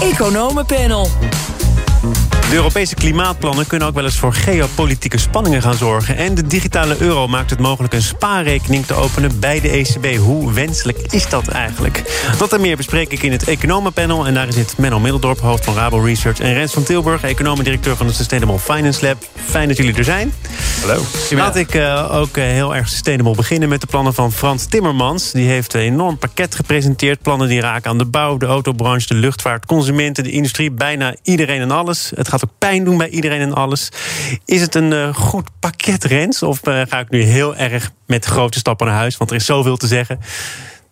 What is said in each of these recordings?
Economenpanel. De Europese klimaatplannen kunnen ook wel eens voor geopolitieke spanningen gaan zorgen. En de digitale euro maakt het mogelijk een spaarrekening te openen bij de ECB. Hoe wenselijk is dat eigenlijk? Dat en meer bespreek ik in het Economenpanel. En daarin zit Menno Middeldorp, hoofd van Rabo Research. En Rens van Tilburg, economiedirecteur van de Sustainable Finance Lab. Fijn dat jullie er zijn. Hallo. Laat ik uh, ook uh, heel erg sustainable beginnen met de plannen van Frans Timmermans. Die heeft een enorm pakket gepresenteerd. Plannen die raken aan de bouw, de autobranche, de luchtvaart, consumenten, de industrie. Bijna iedereen en alles. Het gaat pijn doen bij iedereen en alles. Is het een uh, goed pakket, Rens? Of uh, ga ik nu heel erg met grote stappen naar huis? Want er is zoveel te zeggen.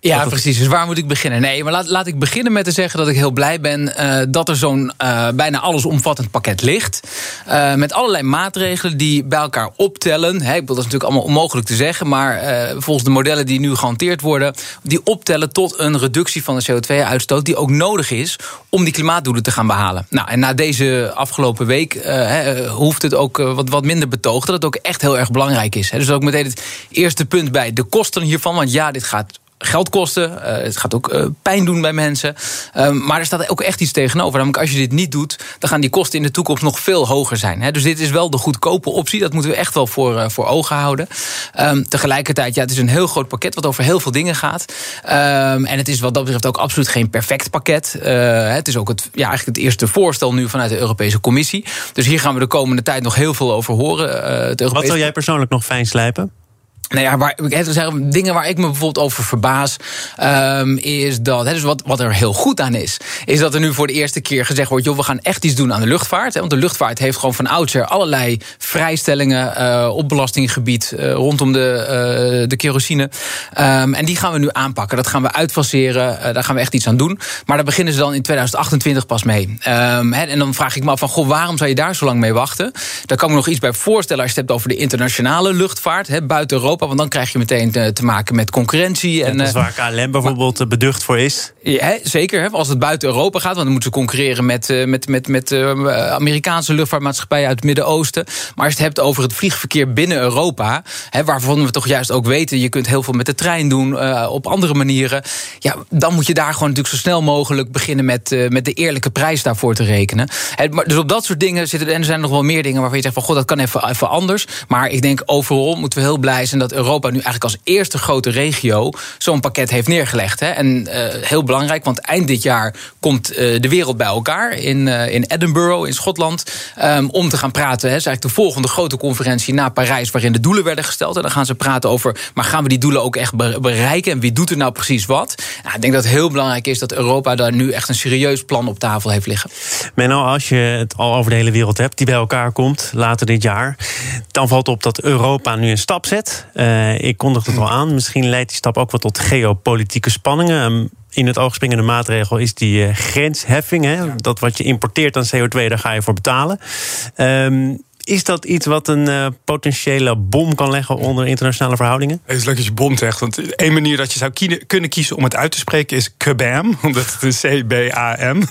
Ja, precies. Dus waar moet ik beginnen? Nee, maar laat, laat ik beginnen met te zeggen dat ik heel blij ben uh, dat er zo'n uh, bijna allesomvattend pakket ligt. Uh, met allerlei maatregelen die bij elkaar optellen. Hè, ik wil dat is natuurlijk allemaal onmogelijk te zeggen, maar volgens de modellen die nu gehanteerd worden, die optellen tot een reductie van de CO2-uitstoot die ook nodig is om die klimaatdoelen te gaan behalen. Nou, en na deze afgelopen week he, hoeft het ook wat, wat minder betoogd dat het ook echt heel erg belangrijk is. Hè. Dus ook meteen het eerste punt bij de kosten hiervan, want ja, dit gaat geld kosten. Uh, het gaat ook uh, pijn doen bij mensen. Uh, maar er staat ook echt iets tegenover. Namelijk als je dit niet doet, dan gaan die kosten in de toekomst nog veel hoger zijn. Hè? Dus dit is wel de goedkope optie. Dat moeten we echt wel voor, voor ogen houden. Um, tegelijkertijd, ja, het is een heel groot pakket wat over heel veel dingen gaat. Um, en het is wat dat betreft ook absoluut geen perfect pakket. het is ook het, ja, eigenlijk het eerste voorstel nu vanuit de Europese Commissie. Dus hier gaan we de komende tijd nog heel veel over horen. het Europese... Wat zou jij persoonlijk nog fijn slijpen? Nou ja, waar, heb zeggen, dingen waar ik me bijvoorbeeld over verbaas, um, is dat, dus wat, wat er heel goed aan is, is dat er nu voor de eerste keer gezegd wordt, joh, we gaan echt iets doen aan de luchtvaart. Hè, want de luchtvaart heeft gewoon van oudsher allerlei vrijstellingen uh, op belastinggebied uh, rondom de, uh, de kerosine. Um, en die gaan we nu aanpakken. Dat gaan we uitfaseren, daar gaan we echt iets aan doen. Maar daar beginnen ze dan in 2028 pas mee. Um, hè, en dan vraag ik me af van, goh, waarom zou je daar zo lang mee wachten? Daar kan ik me nog iets bij voorstellen als je het hebt over de internationale luchtvaart, hè, buiten Europa. Want dan krijg je meteen te, te maken met concurrentie. En, dat is waar KLM bijvoorbeeld maar, beducht voor is. Ja, zeker. Hè, als het buiten Europa gaat. Want dan moeten ze concurreren met, met, met, met Amerikaanse luchtvaartmaatschappijen uit het Midden-Oosten. Maar als je het hebt over het vliegverkeer binnen Europa. Hè, waarvan we toch juist ook weten. Je kunt heel veel met de trein doen. Uh, op andere manieren. Ja, dan moet je daar gewoon natuurlijk zo snel mogelijk beginnen met, uh, met de eerlijke prijs daarvoor te rekenen. Maar dus op dat soort dingen zitten. En er zijn nog wel meer dingen waarvan je zegt van god, dat kan even, even anders. Maar ik denk overal moeten we heel blij zijn dat Europa nu eigenlijk als eerste grote regio zo'n pakket heeft neergelegd. Hè. En uh, heel belangrijk, want eind dit jaar komt uh, de wereld bij elkaar in, uh, in Edinburgh, in Schotland, um, om te gaan praten. Het is eigenlijk de volgende grote conferentie na Parijs, waarin de doelen werden gesteld. En dan gaan ze praten over, maar gaan we die doelen ook echt bereiken? En wie doet er nou precies wat? Nou, ik denk dat het heel belangrijk is dat Europa daar nu echt een serieus plan op tafel heeft liggen. Menno, als je het al over de hele wereld hebt die bij elkaar komt later dit jaar, dan valt op dat Europa nu een stap zet. Uh, ik kondigde het al aan. Misschien leidt die stap ook wel tot geopolitieke spanningen. In het oog springende maatregel is die uh, grensheffing. Hè? Dat wat je importeert aan CO2, daar ga je voor betalen. Um, is dat iets wat een uh, potentiële bom kan leggen onder internationale verhoudingen? Het is leuk dat je bom zegt. Want één manier dat je zou kunnen kiezen om het uit te spreken is KBAM. Omdat het een C-B-A-M.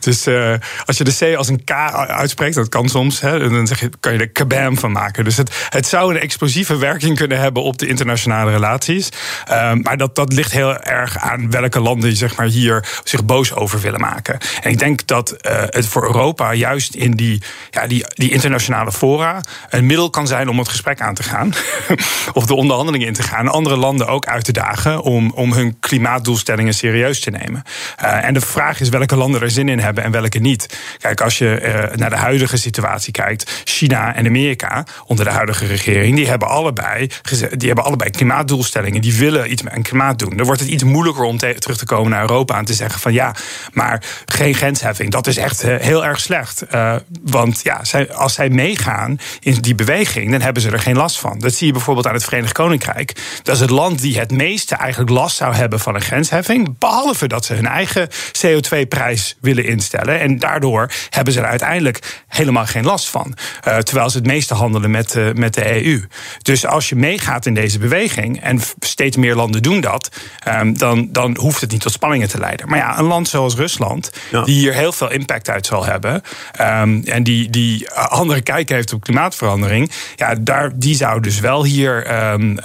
Dus uh, als je de C als een K uitspreekt, dat kan soms, hè, dan zeg je, kan je er KBAM van maken. Dus het, het zou een explosieve werking kunnen hebben op de internationale relaties. Uh, maar dat, dat ligt heel erg aan welke landen zeg maar, hier zich boos over willen maken. En ik denk dat uh, het voor Europa juist in die, ja, die, die internationale een middel kan zijn om het gesprek aan te gaan. of de onderhandelingen in te gaan. Andere landen ook uit te dagen om, om hun klimaatdoelstellingen serieus te nemen. Uh, en de vraag is welke landen er zin in hebben en welke niet. Kijk, als je uh, naar de huidige situatie kijkt, China en Amerika onder de huidige regering, die hebben allebei, die hebben allebei klimaatdoelstellingen. Die willen iets met klimaat doen. Dan wordt het iets moeilijker om te, terug te komen naar Europa en te zeggen van ja, maar geen grensheffing. Dat is echt uh, heel erg slecht. want ja, als zij meegaan meegaan in die beweging, dan hebben ze er geen last van. Dat zie je bijvoorbeeld aan het Verenigd Koninkrijk. Dat is het land die het meeste eigenlijk last zou hebben van een grensheffing. Behalve dat ze hun eigen CO2-prijs willen instellen. En daardoor hebben ze er uiteindelijk helemaal geen last van. Uh, terwijl ze het meeste handelen met, uh, met de EU. Dus als je meegaat in deze beweging, en steeds meer landen doen dat, um, dan, dan hoeft het niet tot spanningen te leiden. Maar ja, een land zoals Rusland, ja. die hier heel veel impact uit zal hebben. Um, en die, die andere kijk heeft op klimaatverandering. Ja, daar, die zou dus wel hier um,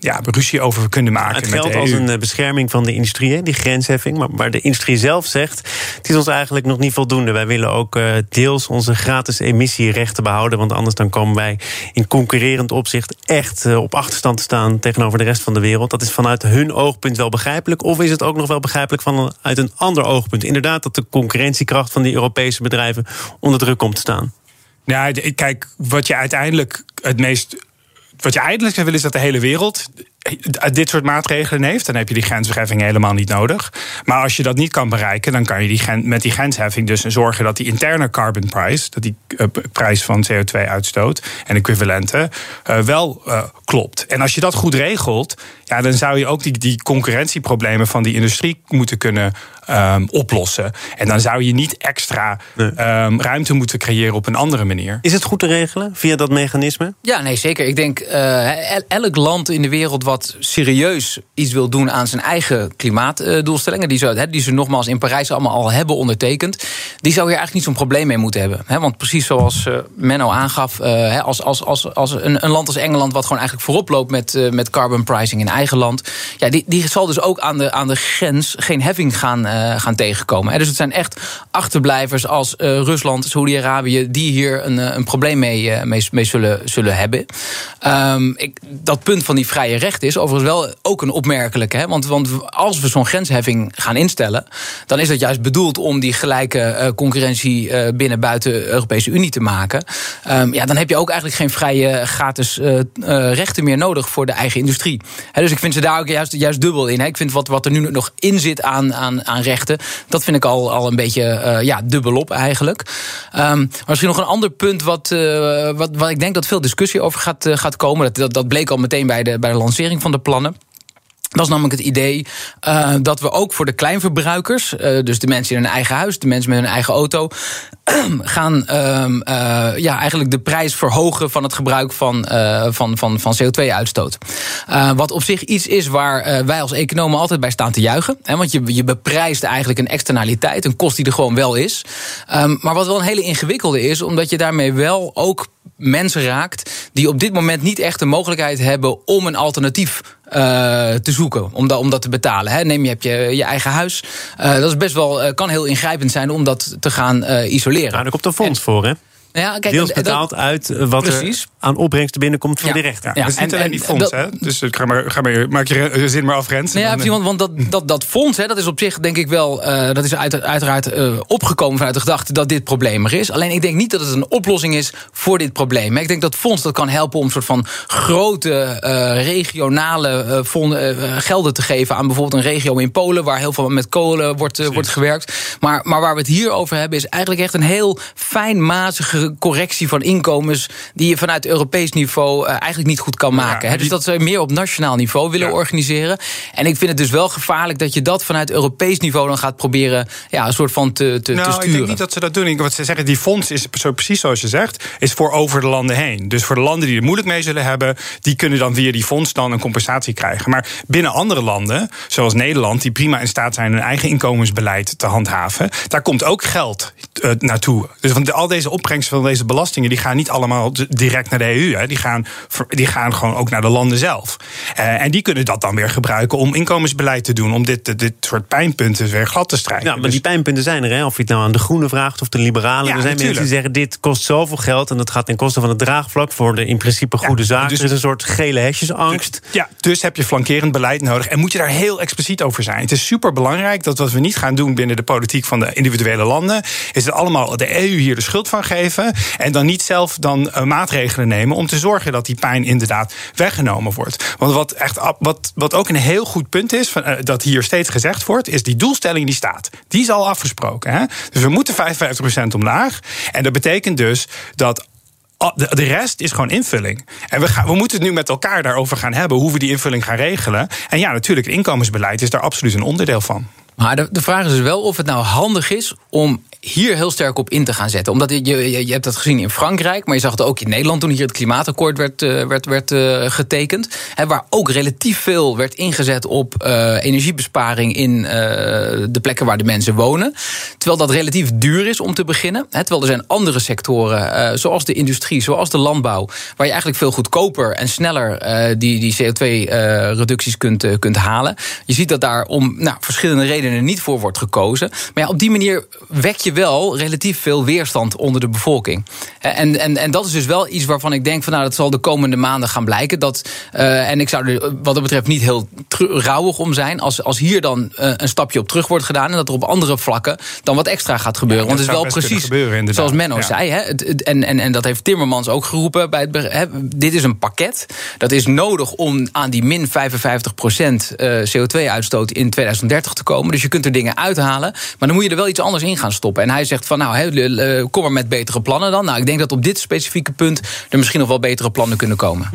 ja, ruzie over kunnen maken. Het geldt als een bescherming van de industrie, die grensheffing. Maar, maar de industrie zelf zegt: het is ons eigenlijk nog niet voldoende. Wij willen ook uh, deels onze gratis emissierechten behouden. Want anders dan komen wij in concurrerend opzicht echt uh, op achterstand te staan tegenover de rest van de wereld. Dat is vanuit hun oogpunt wel begrijpelijk. Of is het ook nog wel begrijpelijk vanuit een ander oogpunt? Inderdaad, dat de concurrentiekracht van die Europese bedrijven onder druk komt te staan. Ja, kijk, wat je uiteindelijk het meest. Wat je eigenlijk wil is dat de hele wereld dit soort maatregelen heeft, dan heb je die grensverheffing helemaal niet nodig. Maar als je dat niet kan bereiken, dan kan je die met die grensheffing dus zorgen dat die interne carbon price, dat die uh, prijs van CO2-uitstoot en equivalenten, uh, wel klopt. En als je dat goed regelt, ja, dan zou je ook die, die concurrentieproblemen van die industrie moeten kunnen um, oplossen. En dan zou je niet extra nee. um, ruimte moeten creëren op een andere manier. Is het goed te regelen via dat mechanisme? Ja, nee, zeker. Ik denk elk land in de wereld wat serieus iets wil doen aan zijn eigen klimaatdoelstellingen, die ze, die ze nogmaals in Parijs allemaal al hebben ondertekend, die zou hier eigenlijk niet zo'n probleem mee moeten hebben. Want precies zoals eh, Menno aangaf, eh, als, als, als, als een, een land als Engeland, wat gewoon eigenlijk voorop loopt met, eh, met carbon pricing in eigen land, ja, die, die zal dus ook aan de, aan de grens geen heffing gaan, gaan tegenkomen. Dus het zijn echt achterblijvers als Rusland, Saudi-Arabië, die hier een, een probleem mee, mee, mee zullen, zullen hebben. Um, ik, dat punt van die vrije rechten is overigens wel ook een opmerkelijke. Hè? Want, want als we zo'n grensheffing gaan instellen, dan is dat juist bedoeld om die gelijke concurrentie binnen buiten de Europese Unie te maken. Um, ja, dan heb je ook eigenlijk geen vrije gratis rechten meer nodig voor de eigen industrie. Dus ik vind ze daar ook juist, juist dubbel in. Ik vind wat, wat er nu nog in zit aan, aan, aan rechten, dat vind ik al, al een beetje ja, dubbelop eigenlijk. Um, misschien nog een ander punt wat, wat, wat ik denk dat veel discussie over gaat, gaat komen. Dat, dat, dat bleek al meteen bij de, bij de lancering van de plannen. Dat is namelijk het idee uh, dat we ook voor de kleinverbruikers, uh, dus de mensen in hun eigen huis, de mensen met hun eigen auto, gaan uh, ja, eigenlijk de prijs verhogen van het gebruik van, van, van, van CO2-uitstoot. wat op zich iets is waar wij als economen altijd bij staan te juichen. Hè, want je, je beprijst eigenlijk een externaliteit, een kost die er gewoon wel is. Um, maar wat wel een hele ingewikkelde is, omdat je daarmee wel ook mensen raakt die op dit moment niet echt de mogelijkheid hebben om een alternatief uh, te zoeken, om, dat, om dat te betalen. Hè. Neem je, heb je je eigen huis. Uh, dat is best wel, uh, kan heel ingrijpend zijn om dat te gaan isoleren. Nou, daar komt een fonds en, voor, hè? Ja, kijk, Deels betaald dat, uit wat precies. er aan opbrengsten binnenkomt voor ja. de rechter. Ja, ja. Dus niet en, alleen die fonds, hè? Dus ga maar, ga maar, maak je zin maar af, Rens. Nee, ja, want, want dat, dat, dat fonds, hè, dat is op zich denk ik wel... Uh, dat is uit, uiteraard uh, opgekomen vanuit de gedachte dat dit probleem er is. Alleen ik denk niet dat het een oplossing is voor dit probleem. Ik denk dat fonds dat kan helpen om een soort van grote uh, regionale fonden, gelden te geven... aan bijvoorbeeld een regio in Polen... waar heel veel met kolen wordt, wordt gewerkt. Maar, maar waar we het hier over hebben is eigenlijk echt een heel fijnmazige correctie van inkomens die je vanuit Europees niveau uh, eigenlijk niet goed kan maken. Ja, die... Dus dat ze meer op nationaal niveau willen ja. organiseren. En ik vind het dus wel gevaarlijk dat je dat vanuit Europees niveau dan gaat proberen ja, een soort van te, te, nou, te sturen. Ik denk niet dat ze dat doen. Wat ze zeggen, die fonds is zo precies zoals je zegt, is voor over de landen heen. Dus voor de landen die er moeilijk mee zullen hebben, die kunnen dan via die fonds dan een compensatie krijgen. Maar binnen andere landen, zoals Nederland, die prima in staat zijn hun eigen inkomensbeleid te handhaven, daar komt ook geld uh, naartoe. Dus want al deze opbrengsten van deze belastingen, die gaan niet allemaal direct naar de EU. Hè. Die, gaan, die gaan gewoon ook naar de landen zelf. Uh, en die kunnen dat dan weer gebruiken om inkomensbeleid te doen. Om dit, dit soort pijnpunten weer glad te strijken. Ja, maar dus, die pijnpunten zijn er. Hè? Of je het nou aan de groenen vraagt of de liberalen. Ja, er zijn natuurlijk. mensen die zeggen: dit kost zoveel geld. En dat gaat ten koste van het draagvlak voor de in principe goede ja, zaken. Dus, er is een soort gele hesjesangst. Dus, ja, dus heb je flankerend beleid nodig. En moet je daar heel expliciet over zijn. Het is super belangrijk dat wat we niet gaan doen binnen de politiek van de individuele landen. is het allemaal de EU hier de schuld van geven. En dan niet zelf dan uh, maatregelen nemen om te zorgen dat die pijn inderdaad weggenomen wordt. Want wat, echt, wat, wat ook een heel goed punt is, van, uh, dat hier steeds gezegd wordt, is die doelstelling die staat. Die is al afgesproken. Hè? Dus we moeten 55% omlaag. En dat betekent dus dat de, de rest is gewoon invulling. En we, gaan, we moeten het nu met elkaar daarover gaan hebben hoe we die invulling gaan regelen. En ja, natuurlijk, het inkomensbeleid is daar absoluut een onderdeel van. Maar de, de vraag is dus wel of het nou handig is om hier heel sterk op in te gaan zetten. Omdat je, je, hebt dat gezien in Frankrijk, maar je zag het ook in Nederland toen hier het klimaatakkoord werd, uh, werd, werd uh, getekend. Hè, waar ook relatief veel werd ingezet op uh, energiebesparing in de plekken waar de mensen wonen. Terwijl dat relatief duur is om te beginnen. Hè, terwijl er zijn andere sectoren, zoals de industrie, zoals de landbouw, waar je eigenlijk veel goedkoper en sneller die, die CO2-reducties kunt, kunt halen. Je ziet dat daar om nou, verschillende redenen niet voor wordt gekozen. Maar ja, op die manier wek je wel relatief veel weerstand onder de bevolking. En, en, en dat is dus wel iets waarvan ik denk van nou, dat zal de komende maanden gaan blijken. Dat, uh, en ik zou er wat dat betreft niet heel rouwig om zijn. Als, als hier dan uh, een stapje op terug wordt gedaan. En dat er op andere vlakken dan wat extra gaat gebeuren. Ja, Want het is wel precies gebeuren, zoals Menno ja. zei. Hè, het, en, en, en dat heeft Timmermans ook geroepen. Bij het, hè, dit is een pakket. Dat is nodig om aan die min 55 procent uh, CO2-uitstoot in 2030 te komen. Dus je kunt er dingen uithalen. Maar dan moet je er wel iets anders in gaan stoppen. En hij zegt van nou, kom maar met betere plannen dan. Nou, ik denk dat op dit specifieke punt er misschien nog wel betere plannen kunnen komen.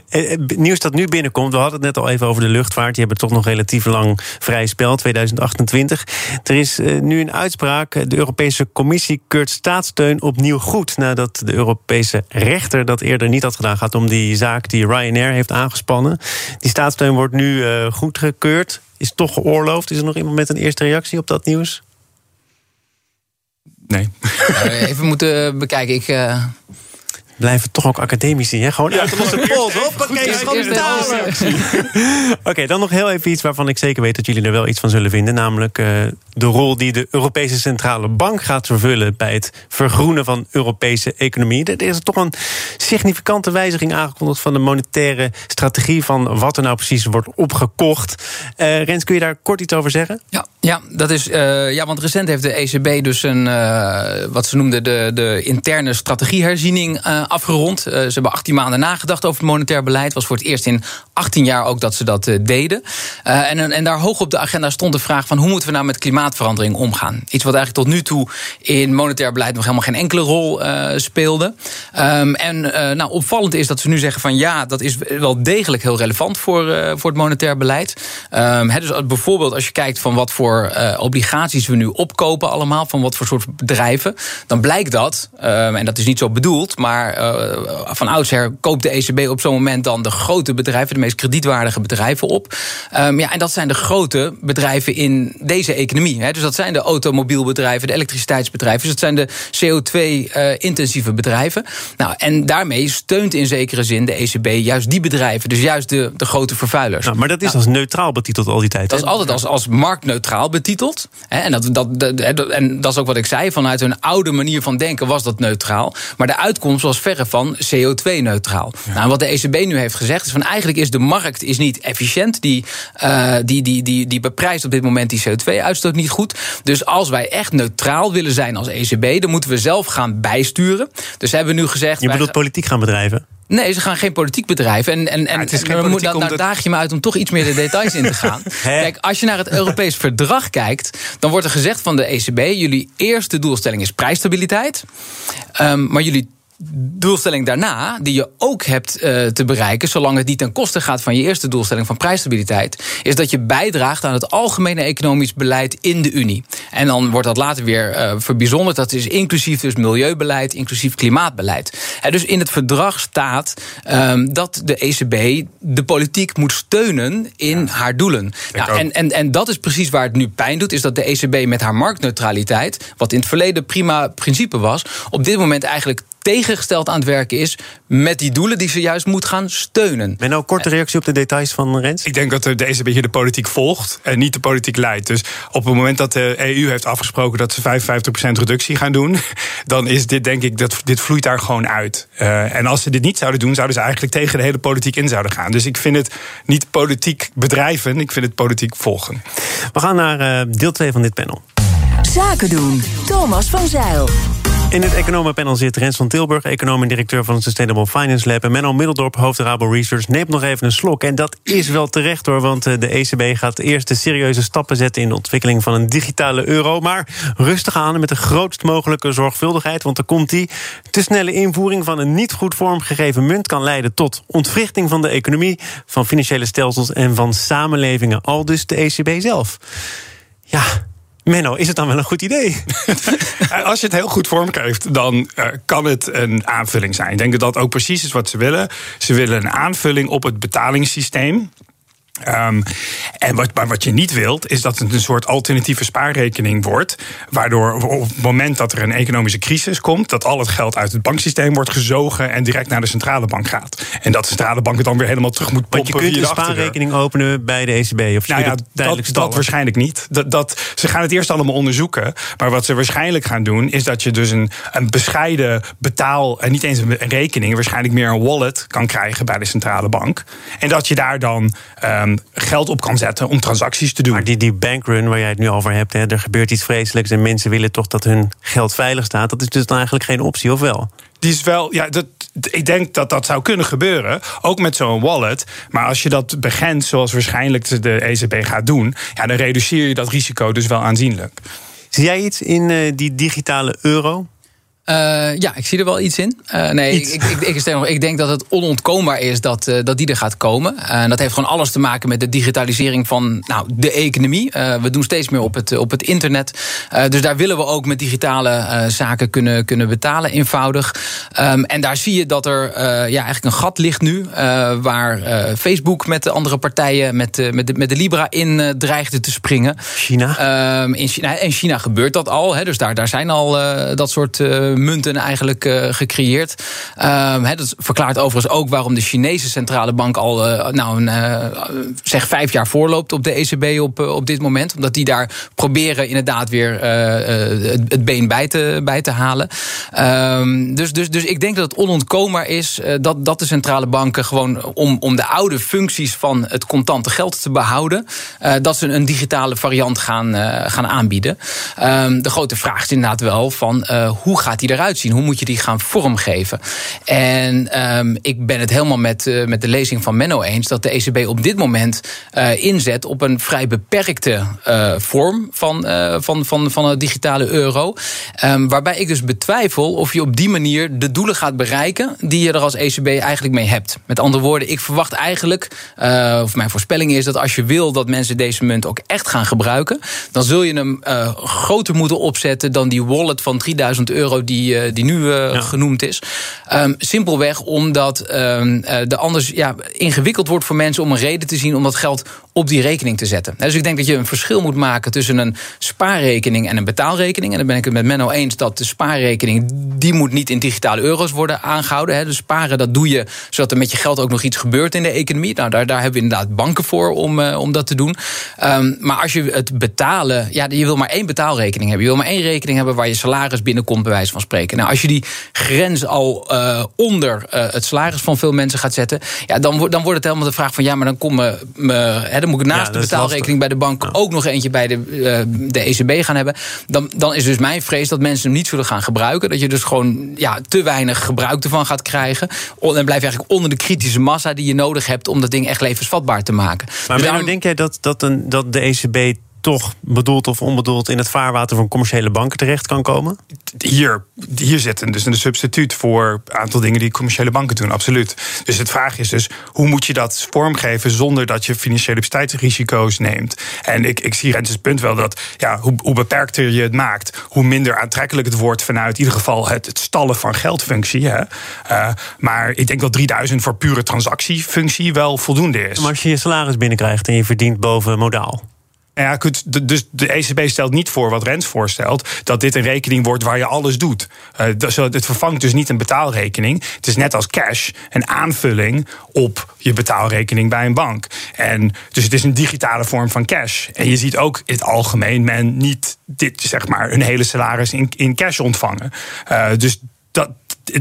Nieuws dat nu binnenkomt, we hadden het net al even over de luchtvaart. Die hebben toch nog relatief lang vrij spel, 2028. Er is nu een uitspraak. De Europese Commissie keurt staatssteun opnieuw goed. Nadat de Europese rechter dat eerder niet had gedaan. Gaat om die zaak die Ryanair heeft aangespannen. Die staatssteun wordt nu goedgekeurd. Is toch geoorloofd? Is er nog iemand met een eerste reactie op dat nieuws? Nee. Even moeten bekijken. Ik. Uh blijven toch ook academici, hè? Gewoon uit de losse pols. Hoppakee, Oké, okay, dan nog heel even iets waarvan ik zeker weet dat jullie er wel iets van zullen vinden. Namelijk uh, de rol die de Europese Centrale Bank gaat vervullen bij het vergroenen van Europese economie. Er is toch een significante wijziging aangekondigd van de monetaire strategie van wat er nou precies wordt opgekocht. Uh, Rens, kun je daar kort iets over zeggen? Ja, ja, dat is, uh, ja want recent heeft de ECB dus een, wat ze noemden de, de interne strategieherziening afgerond. Uh, ze hebben 18 maanden nagedacht over het monetair beleid. was voor het eerst in 18 jaar ook dat ze dat deden. En, en daar hoog op de agenda stond de vraag van hoe moeten we nou met klimaatverandering omgaan. Iets wat eigenlijk tot nu toe in monetair beleid nog helemaal geen enkele rol speelde. Um, en nou, opvallend is dat ze nu zeggen van ja, dat is wel degelijk heel relevant voor, voor het monetair beleid. He, dus bijvoorbeeld als je kijkt van wat voor obligaties we nu opkopen allemaal, van wat voor soort bedrijven, dan blijkt dat, um, en dat is niet zo bedoeld, maar uh, van oudsher koopt de ECB op zo'n moment dan de grote bedrijven, de meest kredietwaardige bedrijven op. Um, ja, en dat zijn de grote bedrijven in deze economie. Hè. Dus dat zijn de automobielbedrijven, de elektriciteitsbedrijven. Dus dat zijn de CO2-intensieve uh, bedrijven. Nou, en daarmee steunt in zekere zin de ECB juist die bedrijven. Dus juist de, de grote vervuilers. Nou, maar dat is nou, als neutraal betiteld al die tijd. Dat is altijd als, als marktneutraal betiteld. En, dat, dat, dat, en dat is ook wat ik zei. Vanuit hun oude manier van denken was dat neutraal. Maar de uitkomst was verre van CO2-neutraal. Ja. Nou, wat de ECB nu heeft gezegd is van eigenlijk is de markt is niet efficiënt. Die, uh, die, die, die, die beprijst op dit moment die CO2-uitstoot niet goed. Dus als wij echt neutraal willen zijn als ECB, dan moeten we zelf gaan bijsturen. Dus hebben we nu gezegd. Je bedoelt politiek gaan bedrijven? Nee, ze gaan geen politiek bedrijven. En, en, en, ja, en moet, dan, dan daag je me uit om toch iets meer de details in te gaan. Kijk, als je naar het Europees verdrag kijkt, dan wordt er gezegd van de ECB: jullie eerste doelstelling is prijsstabiliteit. Um, maar jullie doelstelling daarna, die je ook hebt uh, te bereiken, zolang het niet ten koste gaat van je eerste doelstelling van prijsstabiliteit, is dat je bijdraagt aan het algemene economisch beleid in de Unie. En dan wordt dat later weer uh, verbijzonderd. Dat is inclusief dus milieubeleid, inclusief klimaatbeleid. En dus in het verdrag staat um, dat de ECB de politiek moet steunen in ja, haar doelen. Nou, en, en, en dat is precies waar het nu pijn doet, is dat de ECB met haar marktneutraliteit, wat in het verleden prima principe was, op dit moment eigenlijk tegengesteld aan het werken is met die doelen die ze juist moet gaan steunen. En nou korte reactie op de details van Rens? Ik denk dat de ECB hier de politiek volgt en niet de politiek leidt. Dus op het moment dat de EU heeft afgesproken dat ze 55% reductie gaan doen, dan is dit denk ik dat dit vloeit daar gewoon uit. Uh, en als ze dit niet zouden doen, zouden ze eigenlijk tegen de hele politiek in zouden gaan. Dus ik vind het niet politiek bedrijven, ik vind het politiek volgen. We gaan naar uh, deel 2 van dit panel. Zaken doen. Thomas van Zeil. In het economenpanel zit Rens van Tilburg, econoom en directeur van het Sustainable Finance Lab. En Menno Middeldorp, hoofd Rabo Research, neemt nog even een slok. En dat is wel terecht hoor, want eh, de ECB gaat eerst de serieuze stappen zetten in de ontwikkeling van een digitale euro. Maar rustig aan met de grootst mogelijke zorgvuldigheid, want er komt die. Te snelle invoering van een niet goed vormgegeven munt kan leiden tot ontwrichting van de economie, van financiële stelsels en van samenlevingen. Al dus de ECB zelf. Ja, Menno, is het dan wel een goed idee? Als je het heel goed vormgeeft, dan uh, kan het een aanvulling zijn. Ik denk dat dat ook precies is wat ze willen. Ze willen een aanvulling op het betalingssysteem. Um, en wat, maar wat je niet wilt, is dat het een soort alternatieve spaarrekening wordt. Waardoor op het moment dat er een economische crisis komt, dat al het geld uit het banksysteem wordt gezogen en direct naar de centrale bank gaat. En dat de centrale bank het dan weer helemaal terug moet pompen. Want je kunt een spaarrekening openen bij de ECB. Of nou ja, dat, dat, waarschijnlijk niet. Dat, dat, ze gaan het eerst allemaal onderzoeken. Maar wat ze waarschijnlijk gaan doen, is dat je dus een, een bescheiden betaal. en niet eens een rekening, waarschijnlijk meer een wallet kan krijgen bij de centrale bank. En dat je daar dan. Um, Ehm, geld op kan zetten om transacties te doen. Maar die, die bankrun waar jij het nu over hebt, hè, er gebeurt iets vreselijks en mensen willen toch dat hun geld veilig staat. Dat is dus dan eigenlijk geen optie, of wel? Die is wel, ja, dat, ik denk dat dat zou kunnen gebeuren. Ook met zo'n wallet. Maar als je dat begint, zoals waarschijnlijk de ECB gaat doen, ja, dan reduceer je dat risico dus wel aanzienlijk. Zie jij iets in uh, die digitale euro? Uh, ja, ik zie er wel iets in. Uh, nee, ik, ik, ik, ik, ik, denk dat het onontkoombaar is dat, uh, dat die er gaat komen. En dat heeft gewoon alles te maken met de digitalisering van nou, de economie. we doen steeds meer op het, op het internet. dus daar willen we ook met digitale zaken kunnen, kunnen betalen, eenvoudig. Um, en daar zie je dat er ja, eigenlijk een gat ligt nu. waar Facebook met de andere partijen, met, met, de, met de Libra in dreigde te springen. China? In China. In China gebeurt dat al. Hè, dus daar, daar zijn al dat soort munten eigenlijk uh, gecreëerd. Uh, dat verklaart overigens ook waarom de Chinese centrale bank al uh, nou, een, uh, zeg vijf jaar voorloopt op de ECB op, op dit moment. Omdat die daar proberen inderdaad weer het, het, been bij te, bij te halen. Ehm, dus, dus, dus ik denk dat het onontkoombaar is dat, dat de centrale banken gewoon om, om de oude functies van het contante geld te behouden, dat ze een digitale variant gaan, gaan aanbieden. Um, de grote vraag is inderdaad wel van hoe gaat die eruit zien? Hoe moet je die gaan vormgeven? En um, ik ben het helemaal met, uh, met de lezing van Menno eens dat de ECB op dit moment uh, inzet op een vrij beperkte uh, vorm van, van, van, van een digitale euro. Um, waarbij ik dus betwijfel of je op die manier de doelen gaat bereiken die je er als ECB eigenlijk mee hebt. Met andere woorden, ik verwacht eigenlijk, of mijn voorspelling is dat als je wil dat mensen deze munt ook echt gaan gebruiken, dan zul je hem groter moeten opzetten dan die wallet van 3000 euro die, eh, die nu eh, genoemd is. Um, simpelweg omdat um, de anders ja, ingewikkeld wordt voor mensen om een reden te zien om dat geld op die rekening te zetten. Dus ik denk dat je een verschil moet maken tussen een spaarrekening en een betaalrekening. En dan ben ik het met Menno eens dat de spaarrekening die moet niet in digitale euro's worden aangehouden. Dus sparen dat doe je zodat er met je geld ook nog iets gebeurt in de economie. Nou, daar, daar hebben we inderdaad banken voor om, uh, om dat te doen. Um, maar als je het betalen, ja, je wil maar één betaalrekening hebben. Je wil maar één rekening hebben waar je salaris binnenkomt, bij wijze van spreken. Nou, als je die grens al uh, onder uh, het salaris van veel mensen gaat zetten, ja, dan, dan wordt het helemaal de vraag van ja, maar dan komen me, dan moet ik naast de betaalrekening bij de bank ook nog eentje bij de, uh, de ECB gaan hebben. Dan, dan is dus mijn vrees dat mensen hem niet zullen gaan gebruiken. Dat je dus gewoon ja, te weinig gebruik ervan gaat krijgen. En dan blijf je eigenlijk onder de kritische massa die je nodig hebt om dat ding echt levensvatbaar te maken. Maar dus daarom... denk jij dat, dat, een, dat de ECB toch bedoeld of onbedoeld in het vaarwater van commerciële banken terecht kan komen? Hier, hier zit dus een substituut voor een aantal dingen die commerciële banken doen, absoluut. Dus het vraag is dus, hoe moet je dat vormgeven zonder dat je financiële bestaansrisico's neemt? En ik, ik zie Rente's punt wel dat ja, hoe, hoe beperkter je het maakt, hoe minder aantrekkelijk het wordt vanuit in ieder geval het, het stallen van geldfunctie. Hè. Uh, maar ik denk dat 3000 voor pure transactiefunctie wel voldoende is. Maar als je je salaris binnenkrijgt en je verdient boven modaal. Ja, dus de ECB stelt niet voor wat Rens voorstelt, dat dit een rekening wordt waar je alles doet. Uh, het vervangt dus niet een betaalrekening. Het is net als cash een aanvulling op je betaalrekening bij een bank. En dus het is een digitale vorm van cash. En je ziet ook in het algemeen men niet dit, zeg maar, een hele salaris in, in cash ontvangen. Uh, dus dat,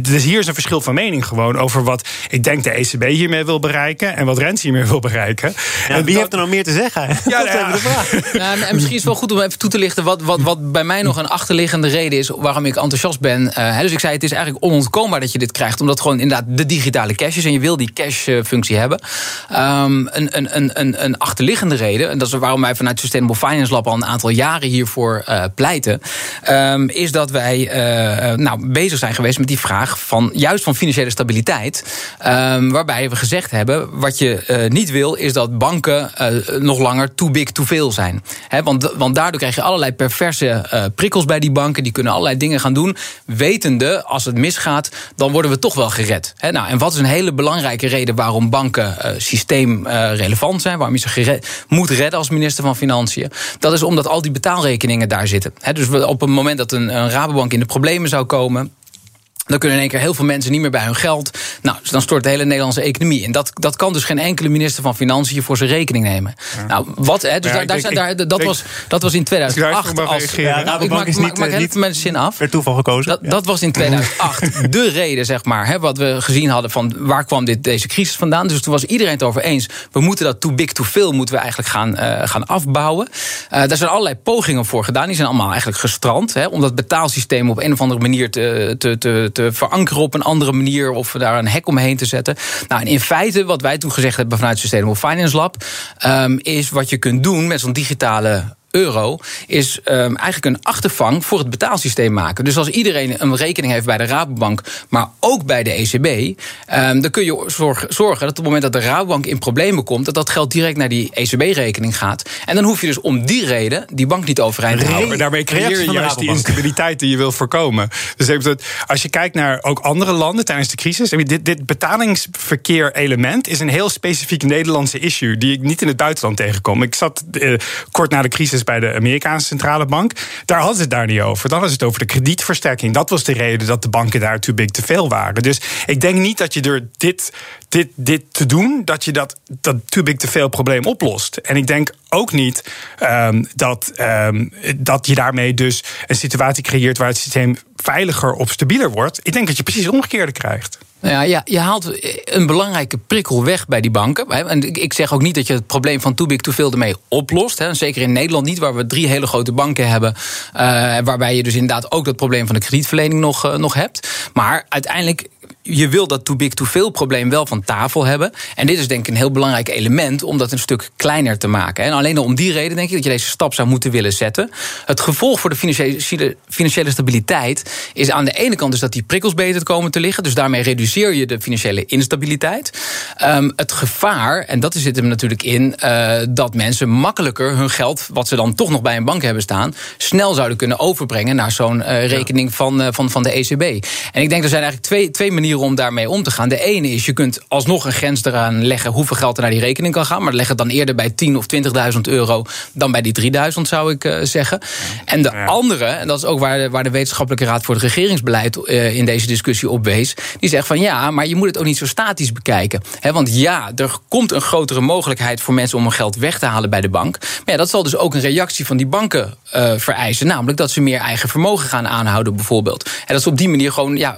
dus hier is een verschil van mening gewoon over wat ik denk de ECB hiermee wil bereiken en wat Rens hiermee wil bereiken. en wie heeft er nou meer te zeggen? Ja, dat ja. de vraag. Ja, en misschien is het wel goed om even toe te lichten wat, wat, wat bij mij nog een achterliggende reden is waarom ik enthousiast ben. Uh, dus ik zei, het is eigenlijk onontkoombaar dat je dit krijgt, omdat gewoon inderdaad de digitale cash is en je wil die cash-functie hebben. Um, een, een, een, een achterliggende reden, en dat is waarom wij vanuit Sustainable Finance Lab al een aantal jaren hiervoor uh, pleiten, um, is dat wij uh, nou, bezig zijn geweest met die vraag van juist van financiële stabiliteit. Um, waarbij we gezegd hebben: wat je uh, niet wil, is dat banken uh, nog langer too big, too veel zijn. Want, want daardoor krijg je allerlei perverse uh, prikkels bij die banken. Die kunnen allerlei dingen gaan doen. Wetende, als het misgaat, dan worden we toch wel gered. Nou, en wat is een hele belangrijke reden waarom banken systeemrelevant zijn? Waarom je ze gered, moet redden als minister van Financiën? Dat is omdat al die betaalrekeningen daar zitten. Dus op het moment dat een, een Rabobank in de problemen zou komen dan kunnen in één keer heel veel mensen niet meer bij hun geld. Nou, dus dan stort de hele Nederlandse economie. En dat, dat kan dus geen enkele minister van Financiën voor zijn rekening nemen. Nou, wat, hè, dus daar, daar, daar, dat, was, dat was in 2008. Als, ja, nou, ik maak, maak, maak even mijn zin af. Per toeval gekozen. Dat, dat was in 2008 de reden, zeg maar, hè, wat we gezien hadden van waar kwam dit, deze crisis vandaan. Dus toen was iedereen het over eens. We moeten dat too big, too veel moeten we eigenlijk gaan, uh, gaan afbouwen. Uh, daar zijn allerlei pogingen voor gedaan. Die zijn allemaal eigenlijk gestrand. Hè, om dat betaalsysteem op een of andere manier te, te, te te verankeren op een andere manier of daar een hek omheen te zetten. Nou, en in feite, wat wij toen gezegd hebben vanuit Sustainable Finance Lab, um, is wat je kunt doen met zo'n digitale euro is um, eigenlijk een achtervang voor het betaalsysteem maken. Dus als iedereen een rekening heeft bij de Rabobank, maar ook bij de ECB, um, ehm, dan kun je zorgen dat op het moment dat de Rabobank in problemen komt, dat dat geld direct naar die ECB-rekening gaat. En dan hoef je dus om die reden die bank niet overeind te houden. Maar daarmee creëer je juist die instabiliteit die je wil voorkomen. Dus als je kijkt naar ook andere landen tijdens de crisis, dit, dit betalingsverkeer-element is een heel specifiek Nederlandse issue die ik niet in het buitenland tegenkom. Ik zat uh, kort na de crisis bij de Amerikaanse centrale bank. Daar hadden ze het daar niet over. Dan was het over de kredietversterking. Dat was de reden dat de banken daar too big te veel waren. Dus ik denk niet dat je door dit, dit, dit te doen, dat je dat, dat too big te veel probleem oplost. En ik denk ook niet um, dat, um, dat je daarmee dus een situatie creëert waar het systeem veiliger of stabieler wordt. Ik denk dat je precies het omgekeerde krijgt. Nou ja, ja, je haalt een belangrijke prikkel weg bij die banken. En ik zeg ook niet dat je het probleem van too big too veel ermee oplost. Zeker in Nederland niet, waar we drie hele grote banken hebben. Uh, waarbij je dus inderdaad ook dat probleem van de kredietverlening nog, uh, nog hebt. Maar uiteindelijk je wil dat too big too veel probleem wel van tafel hebben. En dit is denk ik een heel belangrijk element om dat een stuk kleiner te maken. En alleen om die reden denk ik dat je deze stap zou moeten willen zetten. Het gevolg voor de financiële, financiële stabiliteit is aan de ene kant dus dat die prikkels beter komen te liggen. Dus daarmee reduceer je de financiële instabiliteit. Um, het gevaar, en dat zit hem natuurlijk in, uh, dat mensen makkelijker hun geld, wat ze dan toch nog bij een bank hebben staan, snel zouden kunnen overbrengen naar zo'n uh, rekening van, uh, van, van de ECB. En ik denk er zijn eigenlijk twee, twee manieren om daarmee om te gaan. De ene is, je kunt alsnog een grens eraan leggen hoeveel geld er naar die rekening kan gaan. Maar leg het dan eerder bij 10 of 20.000 euro dan bij die 3.000, zou ik uh, zeggen. En de andere, en dat is ook waar de, waar de Wetenschappelijke Raad voor het Regeringsbeleid uh, in deze discussie op wees. Die zegt van ja, maar je moet het ook niet zo statisch bekijken. He, want ja, er komt een grotere mogelijkheid voor mensen om hun geld weg te halen bij de bank. Maar ja, dat zal dus ook een reactie van die banken uh, vereisen. Namelijk dat ze meer eigen vermogen gaan aanhouden, bijvoorbeeld. En dat ze op die manier gewoon ja,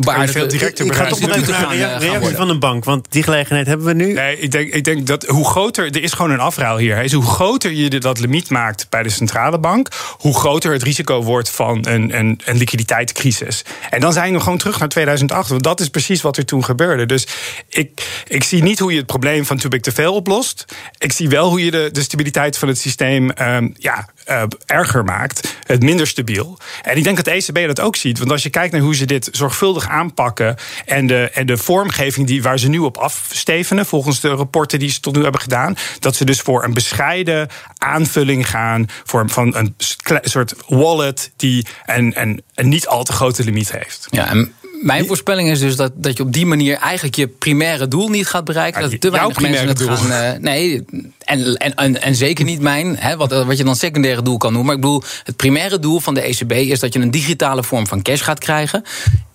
betrouwbaar veel directer Ik ga toch nog even naar de reactie van een bank, want die gelegenheid hebben we nu. Nee, ik denk, ik denk dat hoe groter, er is gewoon een afruil hier. Hè, hoe groter je dat limiet maakt bij de centrale bank, hoe groter het risico wordt van een, een, een liquiditeitscrisis. En dan zijn we gewoon terug naar 2008, want dat is precies wat er toen gebeurde. Dus ik, ik zie niet hoe je het probleem van too big te veel oplost. Ik zie wel hoe je de, de stabiliteit van het systeem um, ja, uh, erger maakt, het minder stabiel. En ik denk dat de ECB dat ook ziet, want als je kijkt naar hoe ze dit zorgvuldig aanpakken en de, en de vormgeving die, waar ze nu op afstevenen, volgens de rapporten die ze tot nu hebben gedaan, dat ze dus voor een bescheiden aanvulling gaan, voor van een soort wallet die een, een, een niet al te grote limiet heeft. Ja, en mijn voorspelling is dus dat, dat je op die manier eigenlijk je primaire doel niet gaat bereiken. dat te weinig mensen het gaan. Uh, nee, En, en, en, en zeker niet mijn, hè, wat, wat je dan secundaire doel kan noemen. Maar ik bedoel, het primaire doel van de ECB is dat je een digitale vorm van cash gaat krijgen.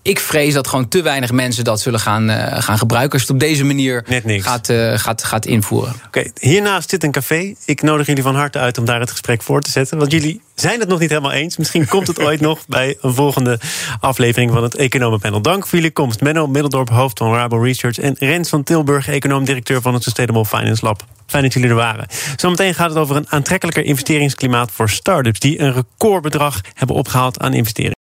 Ik vrees dat gewoon te weinig mensen dat zullen gaan, uh, gaan gebruiken. Als je het op deze manier gaat, uh, gaat, gaat invoeren. Oké, okay, hiernaast zit een café. Ik nodig jullie van harte uit om daar het gesprek voor te zetten. Want jullie zijn het nog niet helemaal eens. Misschien komt het ooit nog bij een volgende aflevering van het Economenpanel. Dank voor jullie komst. Menno Middeldorp, hoofd van Rabo Research. En Rens van Tilburg, econoom-directeur van het Sustainable Finance Lab. Fijn dat jullie er waren. Zometeen gaat het over een aantrekkelijker investeringsklimaat voor start-ups... die een recordbedrag hebben opgehaald aan investeringen.